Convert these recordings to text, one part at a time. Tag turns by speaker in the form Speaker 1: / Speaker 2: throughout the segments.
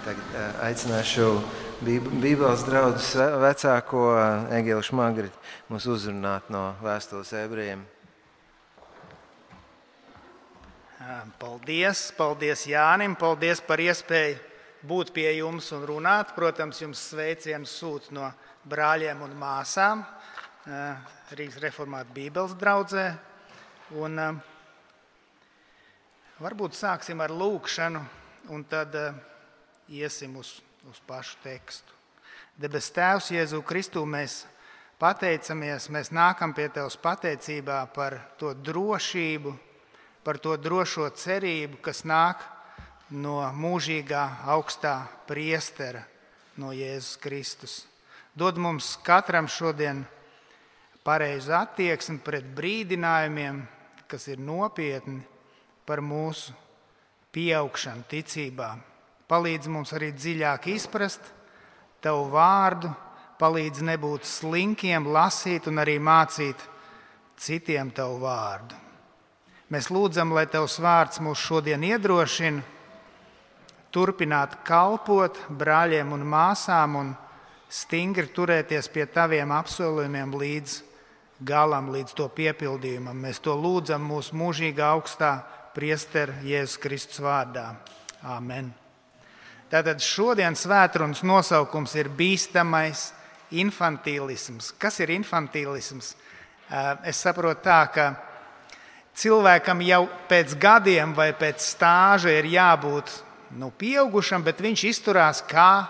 Speaker 1: Tagad aicināšu Bībeles draugu vecāko Egelu Šmagri mūs uzrunāt no vēstules ebrejiem.
Speaker 2: Paldies, paldies Jānim, paldies par iespēju būt pie jums un runāt. Protams, jums sveicienu sūt no brāļiem un māsām Rīgas reformāta Bībeles draudzē. Un, varbūt sāksim ar lūkšanu un tad iesim uz, uz pašu tekstu. Debes Tēvs, Jēzu Kristu, mēs pateicamies, mēs nākam pie Tevis pateicībā par to drošību, par to drošo cerību, kas nāk no mūžīgā augstā priestera, no Jēzus Kristus. Dod mums katram šodien pareizu attieksmi pret brīdinājumiem, kas ir nopietni par mūsu pieaugšanu ticībā. Palīdz mums arī dziļāk izprast Tavu vārdu, palīdz nebūt slinkiem, lasīt un arī mācīt citiem Tavu vārdu. Mēs lūdzam, lai Tavs vārds mūs šodien iedrošina, turpināt kalpot brāļiem un māsām un stingri turēties pie Taviem apsolījumiem līdz galam, līdz to piepildījumam. Mēs to lūdzam mūsu mūžīgā augstā priestera Jēzus Kristus vārdā. Āmen! Tātad šodienas svētdienas nosaukums ir bīstamais infantīlisms. Kas ir infantīlisms? Es saprotu tā, ka cilvēkam jau pēc gadiem vai pēc stāža ir jābūt nu, pieaugušam, bet viņš izturās kā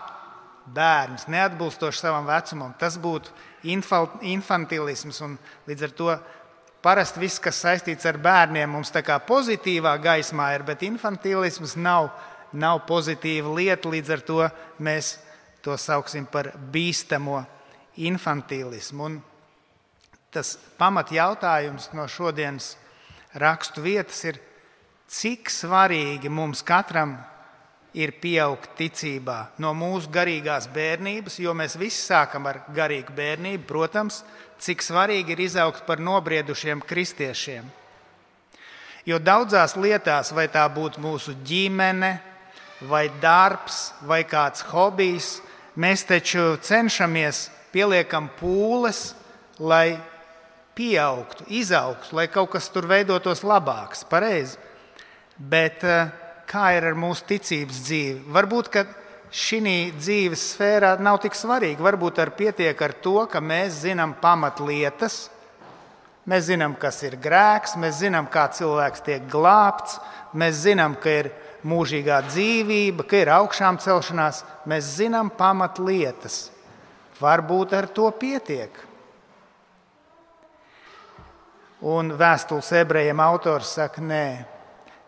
Speaker 2: bērns, neatbilstoši savam vecumam. Tas būtu infantīlisms. Līdz ar to parasti viss, kas saistīts ar bērniem, mums tā kā pozitīvā gaismā ir, bet infantīlisms nav, nav pozitīva lieta. Līdz ar to mēs to sauksim par bīstamo infantīlismu. Un tas pamat jautājums no šodienas rakstu vietas ir, cik svarīgi mums katram ir pieaugt ticībā no mūsu garīgās bērnības, jo mēs visi sākam ar garīgu bērnību, protams, cik svarīgi ir izaugt par nobriedušiem kristiešiem. Jo daudzās lietās, vai tā būtu mūsu ģimene, vai darbs, vai kāds hobijs, mēs taču cenšamies pieliekam pūles, lai pieaugtu, izaugtu, lai kaut kas tur veidotos labāks, pareizi. Bet uh, kā ir ar mūsu ticības dzīvi. Varbūt šī dzīves sfērā nav tik svarīga. Varbūt ar pietiek ar to, ka mēs zinām pamatlietas, mēs zinām, kas ir grēks, mēs zinām, kā cilvēks tiek glābts, mēs zinām, ka ir mūžīgā dzīvība, ka ir augšām celšanās. Mēs zinām pamatlietas. Varbūt ar to pietiek. Un vēstules ebrejiem autors saka, nē,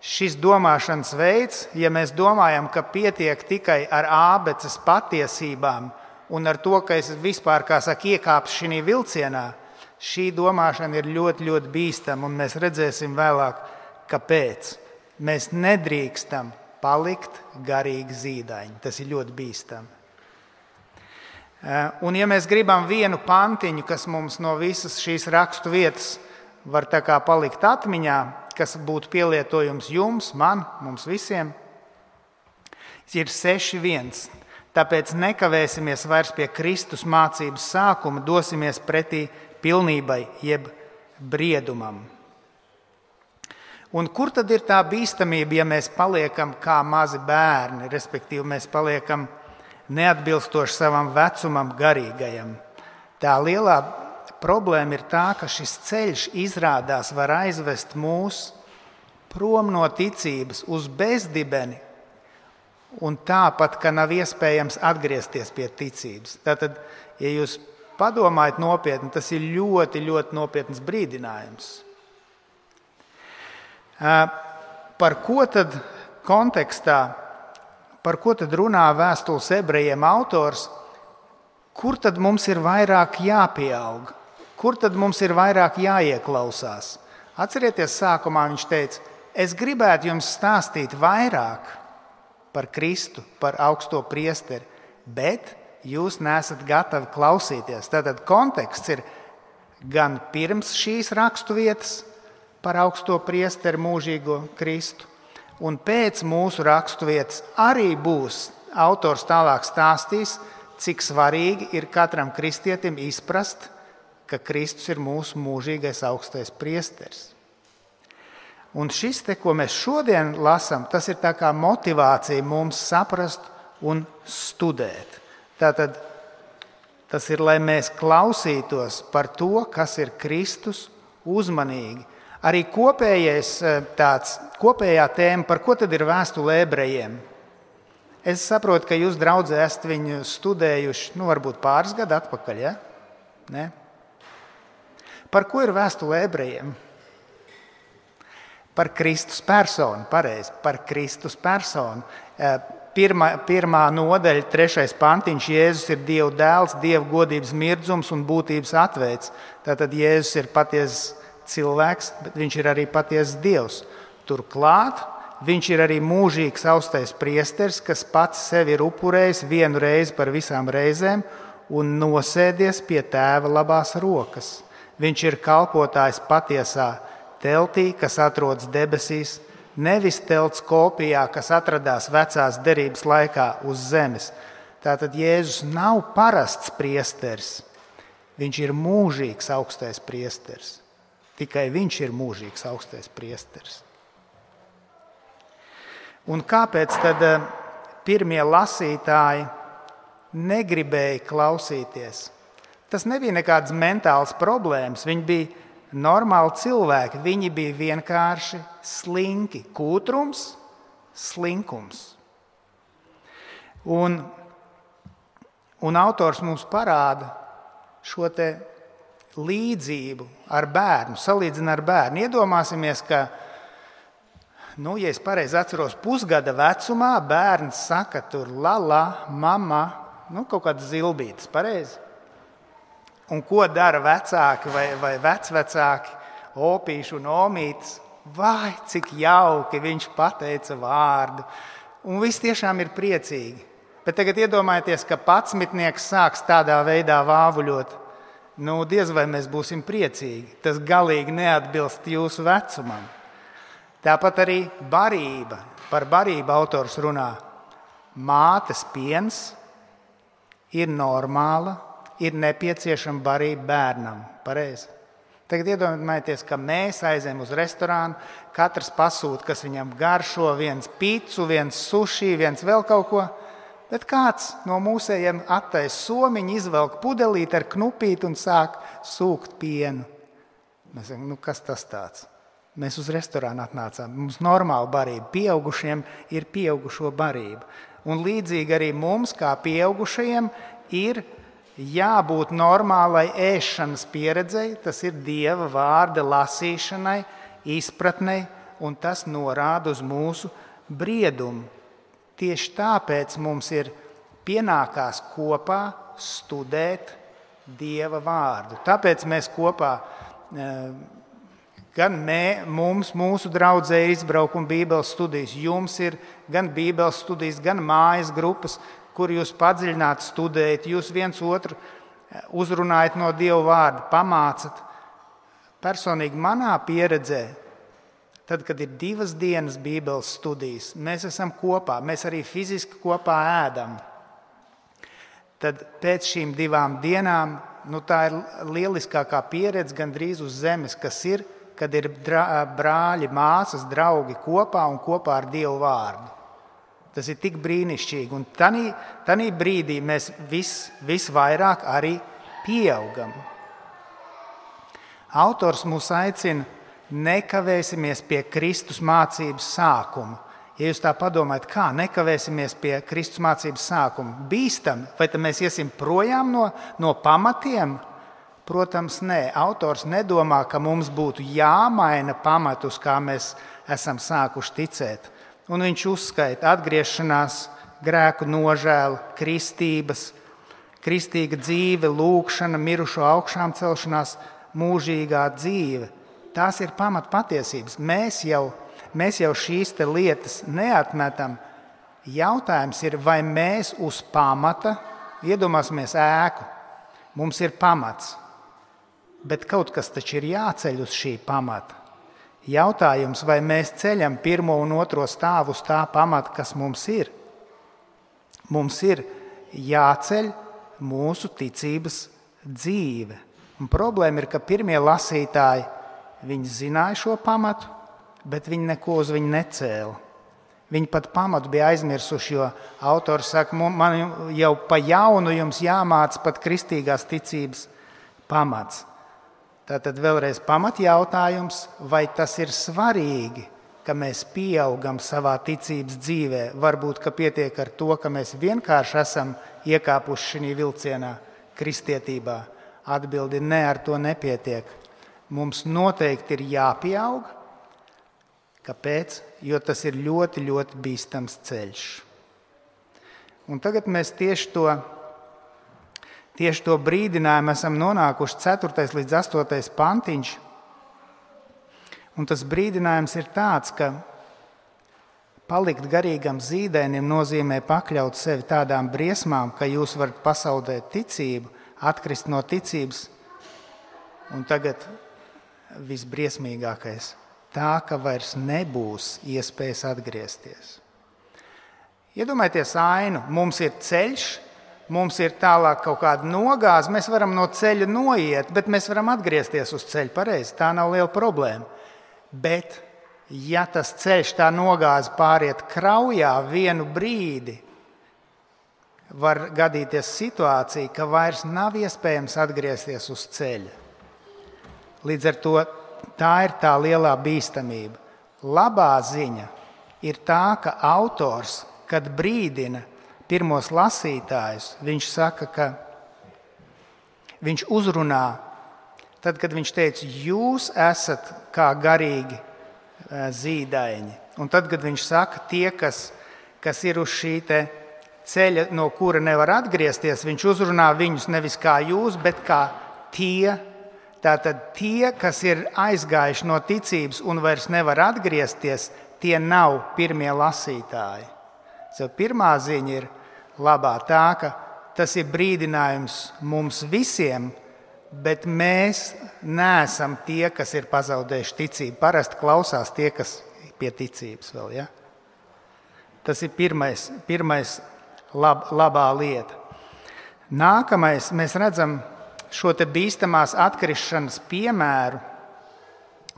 Speaker 2: šis domāšanas veids, ja mēs domājam, ka pietiek tikai ar ābeces patiesībām un ar to, ka es vispār, kā saka, iekāpšu šī vilcienā, šī domāšana ir ļoti, ļoti bīstama, un mēs redzēsim vēlāk, kāpēc. Mēs nedrīkstam palikt garīgi zīdaiņi. Tas ir ļoti bīstami. Un, ja mēs gribam vienu pantiņu, kas mums no visas šīs rakstu vietas var palikt atmiņā, kas būtu pielietojums jums, man, mums visiem, ir 6.1. Tāpēc nekavēsimies vairs pie Kristus mācības sākuma, dosimies pretī pilnībai, jeb briedumam. Un kur tad ir tā bīstamība, ja mēs paliekam kā mazi bērni, respektīvi mēs paliekam neatbilstoši savam vecumam, garīgajam? Tā lielā Problēma ir tā, ka šis ceļš izrādās var aizvest mūs prom no ticības uz bezdibeni, un tāpat, ka nav iespējams atgriezties pie ticības. Tātad, ja jūs padomājat nopietni, tas ir ļoti, ļoti nopietns brīdinājums. Par ko tad kontekstā, par ko tad runā vēstules ebrejiem autors, kur tad mums ir vairāk jāpieaug? Kur tad mums ir vairāk jāieklausās? Atcerieties, sākumā viņš teica, es gribētu jums stāstīt vairāk par Kristu, par augsto priesteri, bet jūs nesat gatavi klausīties. Tātad konteksts ir gan pirms šīs raksturvietas par augsto priesteri mūžīgo Kristu, un pēc mūsu raksturvietas arī būs autors tālāk stāstīs, cik svarīgi ir katram kristietim izprast, ka Kristus ir mūsu mūžīgais augstais priesteris. Un šis, te, ko mēs šodien lasām, tas ir kā motivācija mums saprast un studēt. Tātad, tas ir, lai mēs klausītos par to, kas ir Kristus, uzmanīgi. Arī kopējais, eh, tāds, kopējā tēma, par ko tad ir vēstule ebrejiem. Es saprotu, ka jūs, draugi, esat viņu studējuši nu, varbūt pāris gadu atpakaļ. Ja? Ne? Par ko ir vēstule ebrejiem? Par Kristus personu, pareizi, par Kristus personu. Pirmā, pirmā nodaļa, trešais pantiņš, Jēzus ir Dieva dēls, Dieva godības mirdzums un būtības atveids. Tātad Jēzus ir patiesa cilvēks, bet viņš ir arī patiesa Dievs. Turklāt viņš ir arī mūžīgs augstais priesteris, kas pats sevi ir upurējis vienu reizi par visām reizēm un nosēdies pie tēva labās rokas. Viņš ir kalpotājs patiesā teltī, kas atrodas debesīs, nevis telts kopijā, kas atradās vecās derības laikā uz zemes. Tātad Jēzus nav parasts priesteris. Viņš ir mūžīgs augstais priesteris. Tikai viņš ir mūžīgs augstais priesteris. Un kāpēc tad eh, pirmie lasītāji negribēja klausīties? Tas nebija nekādas mentālas problēmas. Viņi bija normāli cilvēki. Viņi bija vienkārši slinki. Kūtrums, slinkums. Un, un autors mums parāda šo līdzību ar bērnu, salīdzina ar bērnu. Iedomāsimies, ka, nu, ja es pareizi atceros, pusgada vecumā bērns saka, tur la la, mama, nu, kaut kādas zilbītas, pareizi. Un ko dara vecāki vai, vai vecvecāki, opīši un omītis? Vai cik jauki viņš pateica vārdu. Un viss tiešām ir priecīgi. Bet tagad iedomājieties, ka patsmitnieks sāks tādā veidā vāvuļot. Nu, diez vai mēs būsim priecīgi. Tas galīgi neatbilst jūsu vecumam. Tāpat arī barība. Par barību autors runā. Mātes piens ir normāla ir nepieciešama barība bērnam. Pareizi. Tagad iedomājieties, ka mēs aizējām uz restorānu, katrs pasūta, kas viņam garšo, viens pīcis, viens sushi, viens vēl kaut ko. Bet kāds no mūsējiem attaisa somiņu, izvelk pudelīti ar knupīti un sāk sūkt pienu. Mēs sakām, nu kas tas tāds? Mēs uz restorānu atnācām. Mums ir normāla barība. Pieaugušiem ir pieaugušo barība. Un līdzīgi arī mums, kā pieaugušajiem, ir jābūt normālai ēšanas pieredzei, tas ir dieva vārda lasīšanai, izpratnei, un tas norāda uz mūsu briedumu. Tieši tāpēc mums ir pienākās kopā studēt dieva vārdu. Tāpēc mēs kopā, eh, gan mē, mums, mūsu draudzē ir izbraukuma Bībeles studijas, jums ir gan Bībeles studijas, gan mājas grupas, kur jūs padziļināti studējat, jūs viens otru eh, uzrunājat no Dieva vārda, pamācat. Personīgi manā pieredzē, tad, kad ir divas dienas Bībeles studijas, mēs esam kopā, mēs arī fiziski kopā ēdam. Tad pēc šīm divām dienām nu, tā ir lieliskākā pieredze gandrīz uz zemes, kas ir, kad ir brāļi, māsas, draugi kopā un kopā ar Dievu vārdu. Tas ir tik brīnišķīgi. Un tajā brīdī mēs vis, visvairāk arī pieaugam. Autors mūs aicina, nekavēsimies pie Kristus mācības sākuma. Ja jūs tā padomājat, kā nekavēsimies pie Kristus mācības sākuma, bīstam, vai tad mēs iesim projām no, no pamatiem? Protams, nē. Autors nedomā, ka mums būtu jāmaina pamatus, kā mēs esam sākuši ticēt un viņš uzskaita atgriešanās, grēku nožēlu, kristības, kristīga dzīve, lūkšana, mirušo augšām celšanās, mūžīgā dzīve. Tās ir pamatpatiesības. Mēs jau, mēs jau šīs lietas neatmetam. Jautājums ir, vai mēs uz pamata, iedomāsimies ēku, mums ir pamats, bet kaut kas taču ir jāceļ uz šī pamata. Jautājums, vai mēs ceļam pirmo un otro stāvu uz tā pamata, kas mums ir? Mums ir jāceļ mūsu ticības dzīve. Un problēma ir, ka pirmie lasītāji zināja šo pamatu, bet viņi neko uz viņu necēla. Viņi pat pamatu bija aizmirsuši, jo autors saka, man jau pa jaunu jums jāmāca pat kristīgās ticības pamats. Tātad vēlreiz pamat jautājums, vai tas ir svarīgi, ka mēs pieaugam savā ticības dzīvē. Varbūt pietiek ar to, ka mēs vienkārši esam iekāpuši šajā vilcienā, kristietībā. Atbildi nē, ar to nepietiek. Mums noteikti ir jāpieaug. Kāpēc? Jo tas ir ļoti, ļoti bīstams ceļš. Un tagad mēs tieši to, tieši to brīdinājumu esam nonākuši 4. līdz 8. pantiņš. Un tas brīdinājums ir tāds, ka palikt garīgam zīdainim nozīmē pakļaut sevi tādām briesmām, ka jūs varat pazaudēt ticību, atkrist no ticības. Un tagad visbriesmīgākais - tā, ka vairs nebūs iespējas atgriezties. Iedomājieties ainu, mums ir ceļš, mums ir tālāk kaut kāda nogāze, mēs varam no ceļa noiet, bet mēs varam atgriezties uz ceļa pareizi. Tā nav liela problēma. Bet, ja tas ceļš tā nogāze pāriet kraujā vienu brīdi, var gadīties situācija, ka vairs nav iespējams atgriezties uz ceļa. Līdz ar to tā ir tā lielā bīstamība. Labā ziņa ir tā, ka autors, kad brīdina pirmos lasītājus, viņš saka, ka viņš uzrunā, tad, kad viņš teica, jūs esat kā garīgi zīdaiņi. Un tad, kad viņš saka, tie, kas, kas ir uz šī ceļa, no kura nevar atgriezties, viņš uzrunā viņus nevis kā jūs, bet kā tie, Tātad tie, kas ir aizgājuši no ticības un vairs nevar atgriezties, tie nav pirmie lasītāji. So pirmā ziņa ir labā tā, ka tas ir brīdinājums mums visiem, bet mēs neesam tie, kas ir pazaudējuši ticību. Parasti klausās tie, kas pie ticības vēl. Ja? Tas ir pirmais, pirmais lab, labā lieta. Nākamais mēs redzam, šo bīstamās atkrišanas piemēru,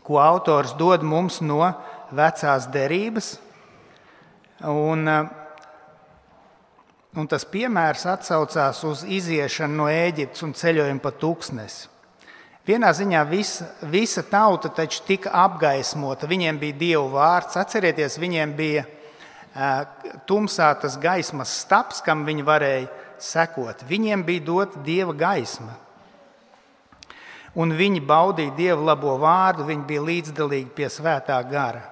Speaker 2: ko autors dod mums no vecās derības. Un, eh, un tas piemērs atsaucās uz iziešanu no Ēģiptes un ceļojumu pa tūkstnesi. Vienā ziņā visa, visa tauta taču tika apgaismota. Viņiem bija dievu vārds. Atcerieties, viņiem bija uh, tumsā tas gaismas staps, kam viņi varēja sekot. Viņiem bija dota dieva gaisma un viņi baudīja Dieva labo vārdu, viņi bija līdzdalīgi pie svētā gara.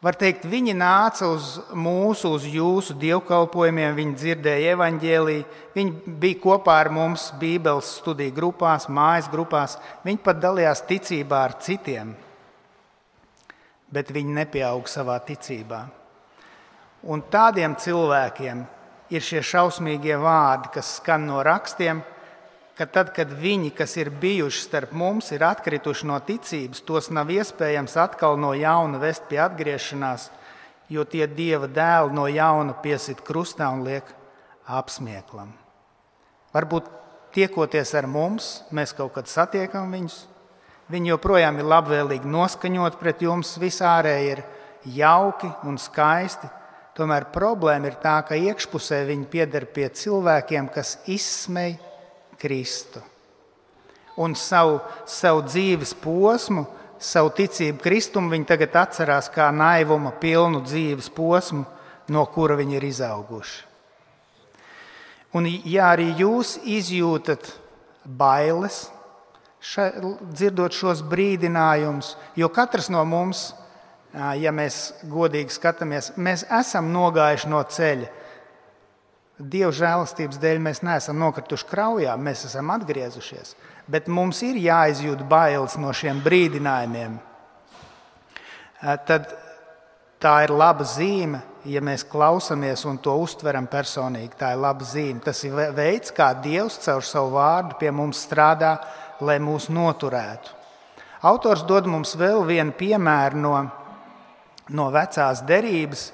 Speaker 2: Var teikt, viņi nāca uz mūsu, uz jūsu dievkalpojumiem, viņi dzirdēja evaņģēlīju, viņi bija kopā ar mums Bībeles studiju grupās, mājas grupās, viņi pat dalījās ticībā ar citiem, bet viņi nepieauga savā ticībā. Un tādiem cilvēkiem ir šie šausmīgie vārdi, kas skan no rakstiem, ka tad, kad viņi, kas ir bijuši starp mums, ir atkrituši no ticības, tos nav iespējams atkal no jauna vest pie atgriešanās, jo tie dieva dēli no jauna piesit krustā un liek apsmieklam. Varbūt tiekoties ar mums, mēs kaut kad satiekam viņus. Viņi joprojām ir labvēlīgi noskaņot pret jums, visārēji ir jauki un skaisti. Tomēr problēma ir tā, ka iekšpusē viņi pieder pie cilvēkiem, kas izsmeja Kristu. Un savu, savu dzīves posmu, savu ticību Kristum viņi tagad atcerās kā naivuma pilnu dzīves posmu, no kura viņi ir izauguši. Un, ja arī jūs izjūtat bailes, ša, dzirdot šos brīdinājumus, jo katrs no mums, ja mēs godīgi skatāmies, mēs esam nogājuši no ceļa. Dieva žēlastības dēļ mēs neesam nokrituši kraujā, mēs esam atgriezušies. Bet mums ir jāizjūt bailes no šiem brīdinājumiem. Tad tā ir laba zīme, ja mēs klausāmies un to uztveram personīgi. Tā ir laba zīme. Tas ir veids, kā Dievs caur savu vārdu pie mums strādā, lai mūs noturētu. Autors dod mums vēl vienu piemēru no, no vecās derības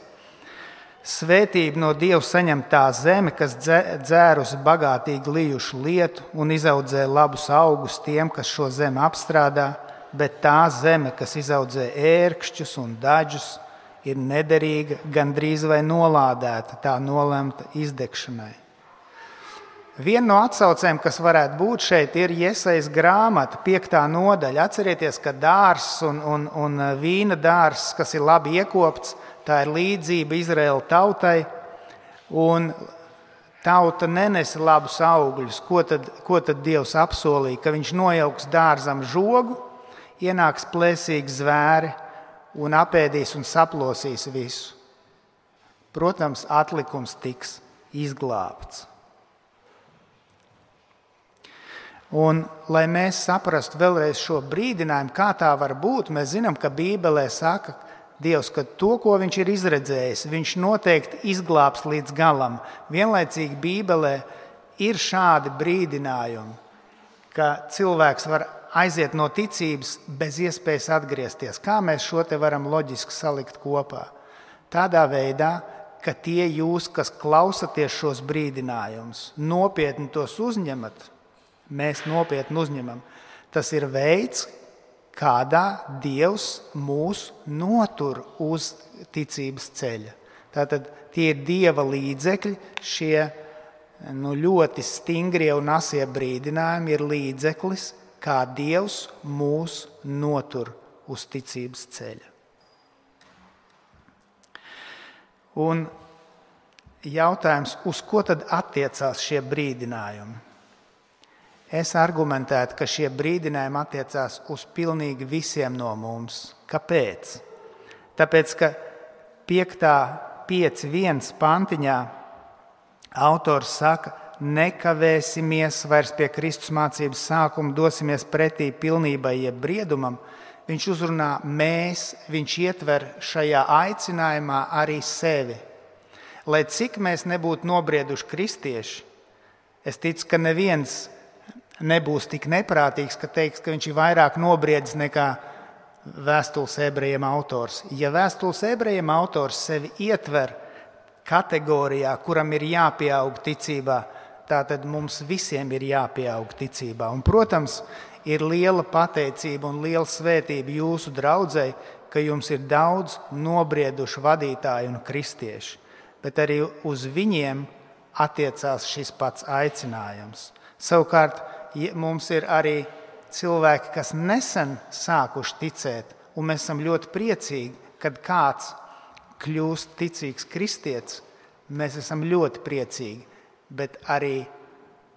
Speaker 2: Svētību no Dieva saņem tā zeme, kas dzērusi bagātīgi lijušu lietu un izaudzē labus augus tiem, kas šo zemi apstrādā, bet tā zeme, kas izaudzē ērkšķus un daļus, ir nederīga, gandrīz vai nolādēta, tā nolemta izdegšanai. Viena no atsaucēm, kas varētu būt šeit, ir iesaistīta grāmata, piekta nodaļa. Atcerieties, ka dārsts un, un, un vīna dārsts, kas ir labi iekopts, Tā ir līdzība Izraēla tautai, un tauta nenesa labus augļus. Ko tad, ko tad Dievs apsolīja? Ka viņš nojauks dārzam žogu, ienāks plēsīgi zvēri un apēdīs un saplosīs visu. Protams, atlikums tiks izglābts. Un, lai mēs saprastu vēlreiz šo brīdinājumu, kā tā var būt, mēs zinām, ka Bībelē saka, Dievs, ka to, ko viņš ir izredzējis, viņš noteikti izglābs līdz galam. Vienlaicīgi Bībelē ir šādi brīdinājumi, ka cilvēks var aiziet no ticības bez iespējas atgriezties. Kā mēs šo te varam loģiski salikt kopā? Tādā veidā, ka tie jūs, kas klausāties šos brīdinājumus, nopietni tos uzņemat, mēs nopietni uzņemam. Tas ir veids, kādā Dievs mūs notur uz ticības ceļa. Tātad tie ir Dieva līdzekļi, šie nu, ļoti stingrie un asie brīdinājumi ir līdzeklis, kā Dievs mūs notur uz ticības ceļa. Un jautājums, uz ko tad attiecās šie brīdinājumi? Es argumentētu, ka šie brīdinājumi attiecās uz pilnīgi visiem no mums. Kāpēc? Tāpēc, ka 5.1. pantiņā autors saka, nekavēsimies vairs pie Kristus mācības sākuma, dosimies pretī pilnībai, jeb briedumam. Viņš uzrunā mēs, viņš ietver šajā aicinājumā arī sevi. Lai cik mēs nebūtu nobrieduši kristieši, es ticu, ka neviens nebūs tik neprātīgs, ka teiks, ka viņš ir vairāk nobriedzis nekā vēstules ebrejiem autors. Ja vēstules ebrejiem autors sevi ietver kategorijā, kuram ir jāpieaug ticībā, tad mums visiem ir jāpieaug ticībā. Un, protams, ir liela pateicība un liela svētība jūsu draudzēji, ka jums ir daudz nobriedušu vadītāju un kristiešu, bet arī uz viņiem attiecās šis pats aicinājums. Savukārt, mums ir arī cilvēki, kas nesen sākuši ticēt, un mēs esam ļoti priecīgi, kad kāds kļūst ticīgs kristietis. Mēs esam ļoti priecīgi, bet arī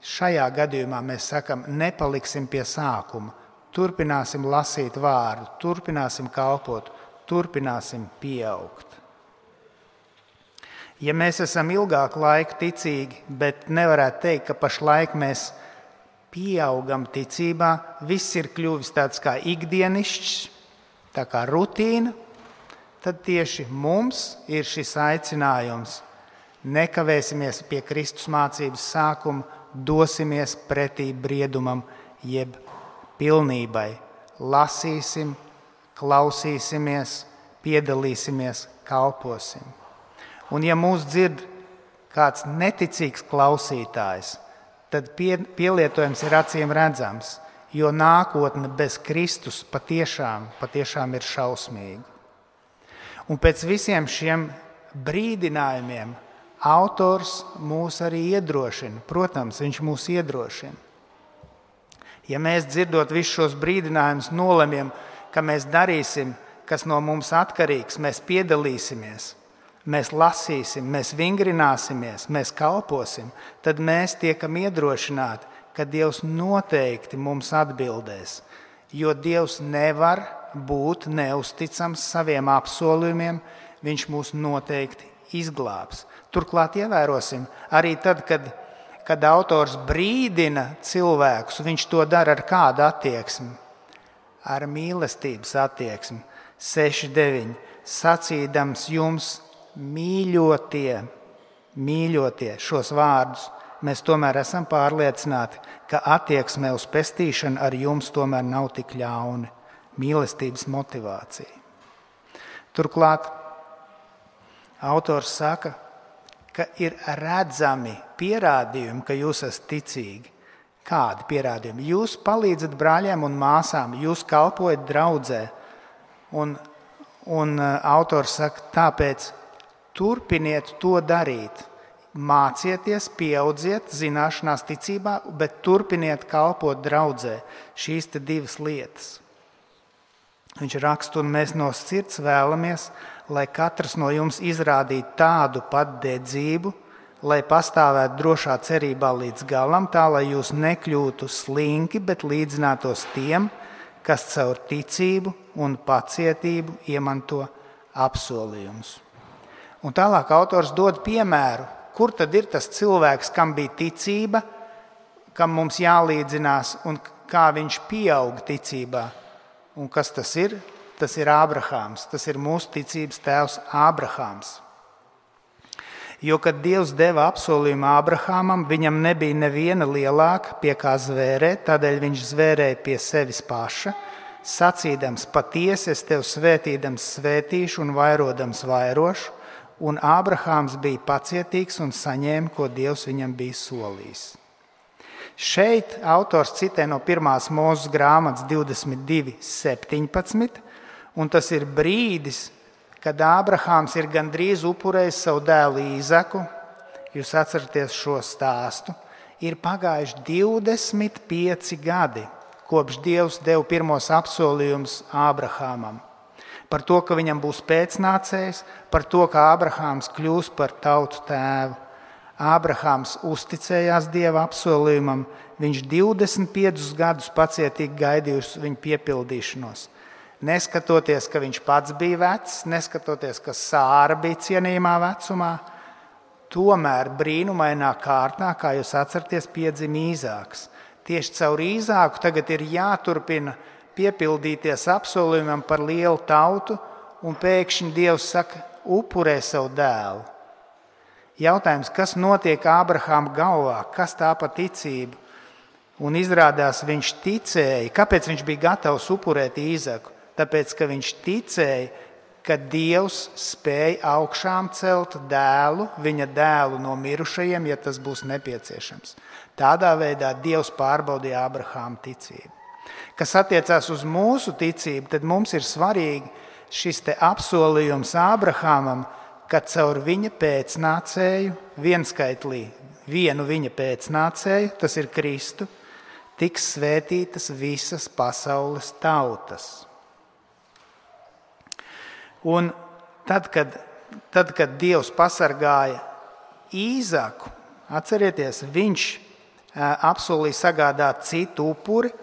Speaker 2: šajā gadījumā mēs sakam, nepaliksim pie sākuma. Turpināsim lasīt vārdu, turpināsim kalpot, turpināsim pieaugt. Ja mēs esam ilgāku laiku ticīgi, bet nevarētu teikt, ka pašlaik mēs esam pieaugam ticībā, viss ir kļuvis tāds kā ikdienišķs, tā kā rutīna, tad tieši mums ir šis aicinājums. Nekavēsimies pie Kristus mācības sākuma, dosimies pretī briedumam, jeb pilnībai. Lasīsim, klausīsimies, piedalīsimies, kalposim. Un, ja mūs dzird kāds neticīgs klausītājs, tad pie, pielietojums ir acīm redzams, jo nākotne bez Kristus patiešām, patiešām ir šausmīga. Un pēc visiem šiem brīdinājumiem autors mūs arī iedrošina. Protams, viņš mūs iedrošina. Ja mēs dzirdot visus šos brīdinājumus, nolemjam, ka mēs darīsim, kas no mums atkarīgs, mēs piedalīsimies, mēs lasīsim, mēs vingrināsimies, mēs kalposim, tad mēs tiekam iedrošināti, ka Dievs noteikti mums atbildēs. Jo Dievs nevar būt neusticams saviem apsolījumiem, Viņš mūs noteikti izglābs. Turklāt ievērosim, arī tad, kad, kad autors brīdina cilvēkus, viņš to dara ar kādu attieksmi? Ar mīlestības attieksmi. 6, 9. Sacīdams jums, mīļotie, mīļotie šos vārdus, mēs tomēr esam pārliecināti, ka attieksme uz pestīšanu ar jums tomēr nav tik ļauna. Mīlestības motivācija. Turklāt Autors saka, ka ir redzami pierādījumi, ka jūs esat ticīgi. Kādi pierādījumi? Jūs palīdzat brāļiem un māsām, jūs kalpojat draudzē. Un, un uh, autors saka, tāpēc turpiniet to darīt. Mācieties, pieaudziet zināšanās, ticībā, bet turpiniet kalpot draudzē. Šīs divas lietas. Viņš raksta, un mēs no sirds vēlamies, lai katrs no jums izrādītu tādu pat dedzību, lai pastāvētu drošā cerībā līdz galam, tā lai jūs nekļūtu slinki, bet līdzinātos tiem, kas caur ticību un pacietību iemanto apsolījumus. Un tālāk autors dod piemēru, kur tad ir tas cilvēks, kam bija ticība, kam mums jālīdzinās un kā viņš pieauga ticībā. Un kas tas ir? Tas ir Ābrahāms, tas ir mūsu ticības tēvs Ābrahāms. Jo, kad Dievs deva apsolījumu Ābrahamam, viņam nebija neviena lielāka pie kā zvērēt, tādēļ viņš zvērēja pie sevis paša, sacīdams, patiesi es tevi svētīdams, svētīšu un vairodams vairošu, un Ābrahāms bija pacietīgs un saņēma, ko Dievs viņam bija solījis. Šeit autors citē no pirmās mūža grāmatas 22, 17, un tas ir brīdis, kad Ābrahāms ir gandrīz upurējis savu dēlu Īzaku, jūs atceraties šo stāstu, ir pagājuši 25 gadi, kopš Dievs deva pirmos apsolījumus Ābrahāmam. Par to, ka viņam būs pēcnācējs, par to, ka Ābrahāms kļūs par tautu tēvu. Ābrahāms uzticējās Dieva apsolījumam, viņš 25 gadus pacietīgi gaidīja uz viņa piepildīšanos. Neskatoties, ka viņš pats bija vecs, neskatoties, ka sāra bija cienījamā vecumā, tomēr brīnumainā kārtā, kā jūs atceraties, piedzima īzāks. Tieši caur īzāku tagad ir jāturpina piepildīties apsolījumam par lielu tautu, un pēkšņi Dievs saka, upurē savu dēlu. Jautājums, kas notiek Ābrahāma galvā, kas tā pa ticību? Un izrādās, viņš ticēja, kāpēc viņš bija gatavs upurēt īzaku tāpēc ka viņš ticēja, ka Dievs spēja augšām celt dēlu, viņa dēlu no mirušajiem, ja tas būs nepieciešams. Tādā veidā Dievs pārbaudīja Abrahāma ticību. Kas attiecās uz mūsu ticību, tad mums ir svarīgi šis apsolījums Abrahamam, ka caur viņa pēcnācēju, vienskaitlī vienu viņa pēcnācēju, tas ir Kristu, tiks svētītas visas pasaules tautas. Un tad, kad, tad, kad Dievs pasargāja īzaku, atcerieties, viņš apsolīja sagādāt citu upuri,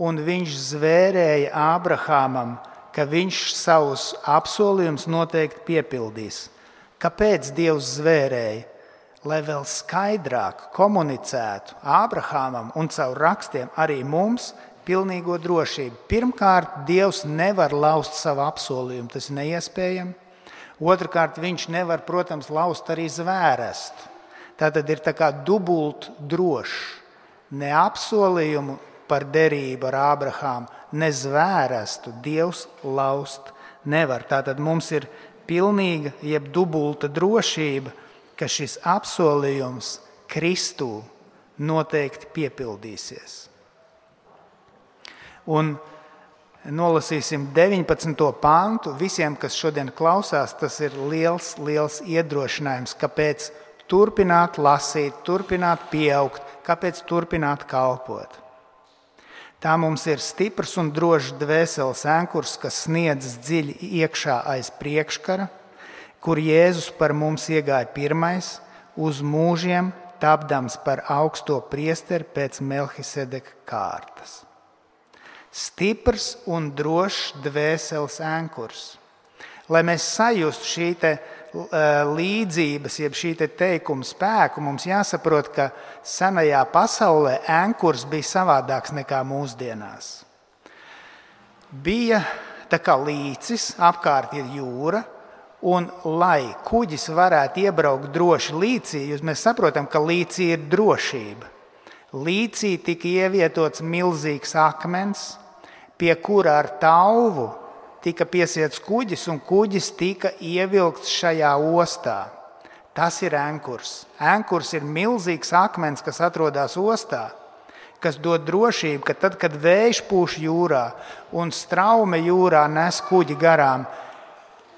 Speaker 2: un viņš zvērēja Ābrahamam, ka viņš savus apsolījumus noteikti piepildīs. Kāpēc Dievs zvērēja? Lai vēl skaidrāk komunicētu Ābrahamam un caur rakstiem arī mums, pilnīgo drošību. Pirmkārt, Dievs nevar laust savu apsolījumu, tas ir neiespējami. Otrakārt, viņš nevar, protams, laust arī zvērestu. Tā tad ir tā kā dubult drošs. Ne apsolījumu par derību ar Ābrahāmu, ne zvērestu Dievs laust nevar. Tātad mums ir pilnīga, jeb dubulta drošība, ka šis apsolījums Kristū noteikti piepildīsies. Un nolasīsim 19. pāntu. Visiem, kas šodien klausās, tas ir liels, liels iedrošinājums, kāpēc turpināt lasīt, turpināt pieaugt, kāpēc turpināt kalpot. Tā mums ir stiprs un drošs dvēseles ankurs, kas sniedz dziļi iekšā aiz priekškara, kur Jēzus par mums iegāja pirmais, uz mūžiem tapdams par augsto priesteri pēc Melkisedeka kārtas stiprs un drošs dvēseles ankurs. Lai mēs sajustu šī līdzības, jeb šī te teikuma spēku, mums jāsaprot, ka senajā pasaulē ankurs bija savādāks nekā mūsdienās. Bija tā kā līcis, apkārt ir jūra, un lai kuģis varētu iebraukt droši līcī, mēs saprotam, ka līcī ir drošība. Līcī tika ievietots milzīgs akmens, pie kura ar tauvu tika piesiets kuģis, un kuģis tika ievilkts šajā ostā. Tas ir ankurs. Ankurs ir milzīgs akmens, kas atrodas ostā, kas dod drošību, ka tad, kad vējš pūš jūrā un straume jūrā nes kuģi garām,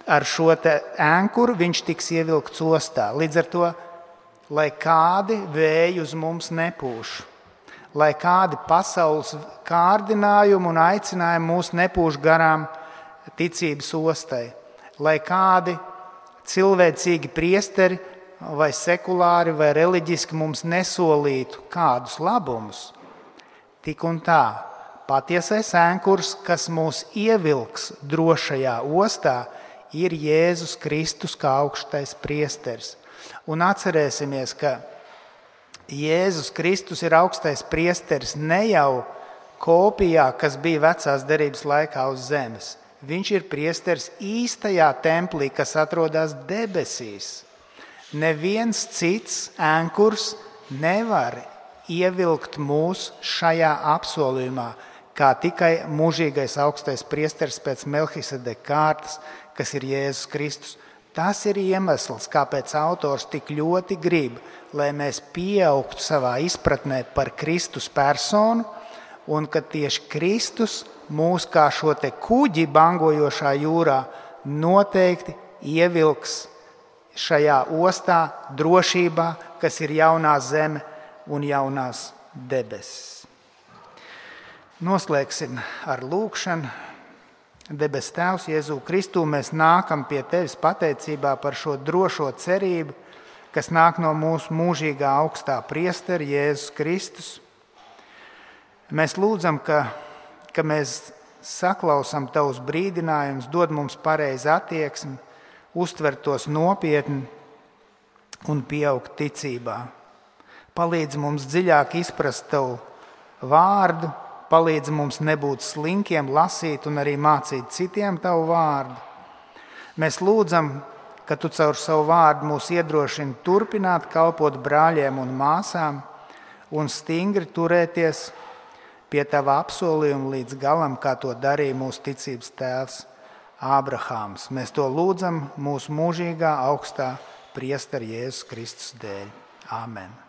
Speaker 2: ar šo ankuru viņš tiks ievilkts ostā. Līdz ar to, lai kādi vēji uz mums nepūš, lai kādi pasaules kārdinājumi un aicinājumi mūs nepūš garām ticības ostai, lai kādi cilvēcīgi priesteri vai sekulāri vai reliģiski mums nesolītu kādus labumus. Tik un tā, patiesais ēnkurs, kas mūs ievilks drošajā ostā, ir Jēzus Kristus kā augstais priesteris. Un atcerēsimies, ka Jēzus Kristus ir augstais priesteris ne jau kopijā, kas bija vecās derības laikā uz zemes. Viņš ir priesteris īstajā templī, kas atrodas debesīs. Neviens cits ēnkurs nevar ievilkt mūs šajā apsolījumā, kā tikai mūžīgais augstais priesteris pēc Melkisedeka kārtas, kas ir Jēzus Kristus. Tas ir iemesls, kāpēc autors tik ļoti grib, lai mēs pieaugtu savā izpratnē par Kristus personu, un ka tieši Kristus mūs kā šo kuģi bangojošā jūrā noteikti ievilks šajā ostā, drošībā, kas ir jaunā zeme un jaunās debesis. Noslēgsim ar lūgšanu. Debes Tēvs, Jēzu Kristu, mēs nākam pie Tevis pateicībā par šo drošo cerību, kas nāk no mūsu mūžīgā augstā priestera Jēzus Kristus. Mēs lūdzam, ka, ka mēs saklausām Tavus brīdinājumus, dod mums pareizi attieksmi, uztver tos nopietni un pieaugt ticībā. Palīdz mums dziļāk izprast Tavu vārdu palīdz mums nebūt slinkiem, lasīt un arī mācīt citiem tavu vārdu. Mēs lūdzam, ka tu caur savu vārdu mūs iedrošini turpināt kalpot brāļiem un māsām un stingri turēties pie tava apsolījuma līdz galam, kā to darīja mūsu ticības tēvs Ābrahāms. Mēs to lūdzam mūsu mūžīgā augstā priestera Jēzus Kristus dēļ. Āmen!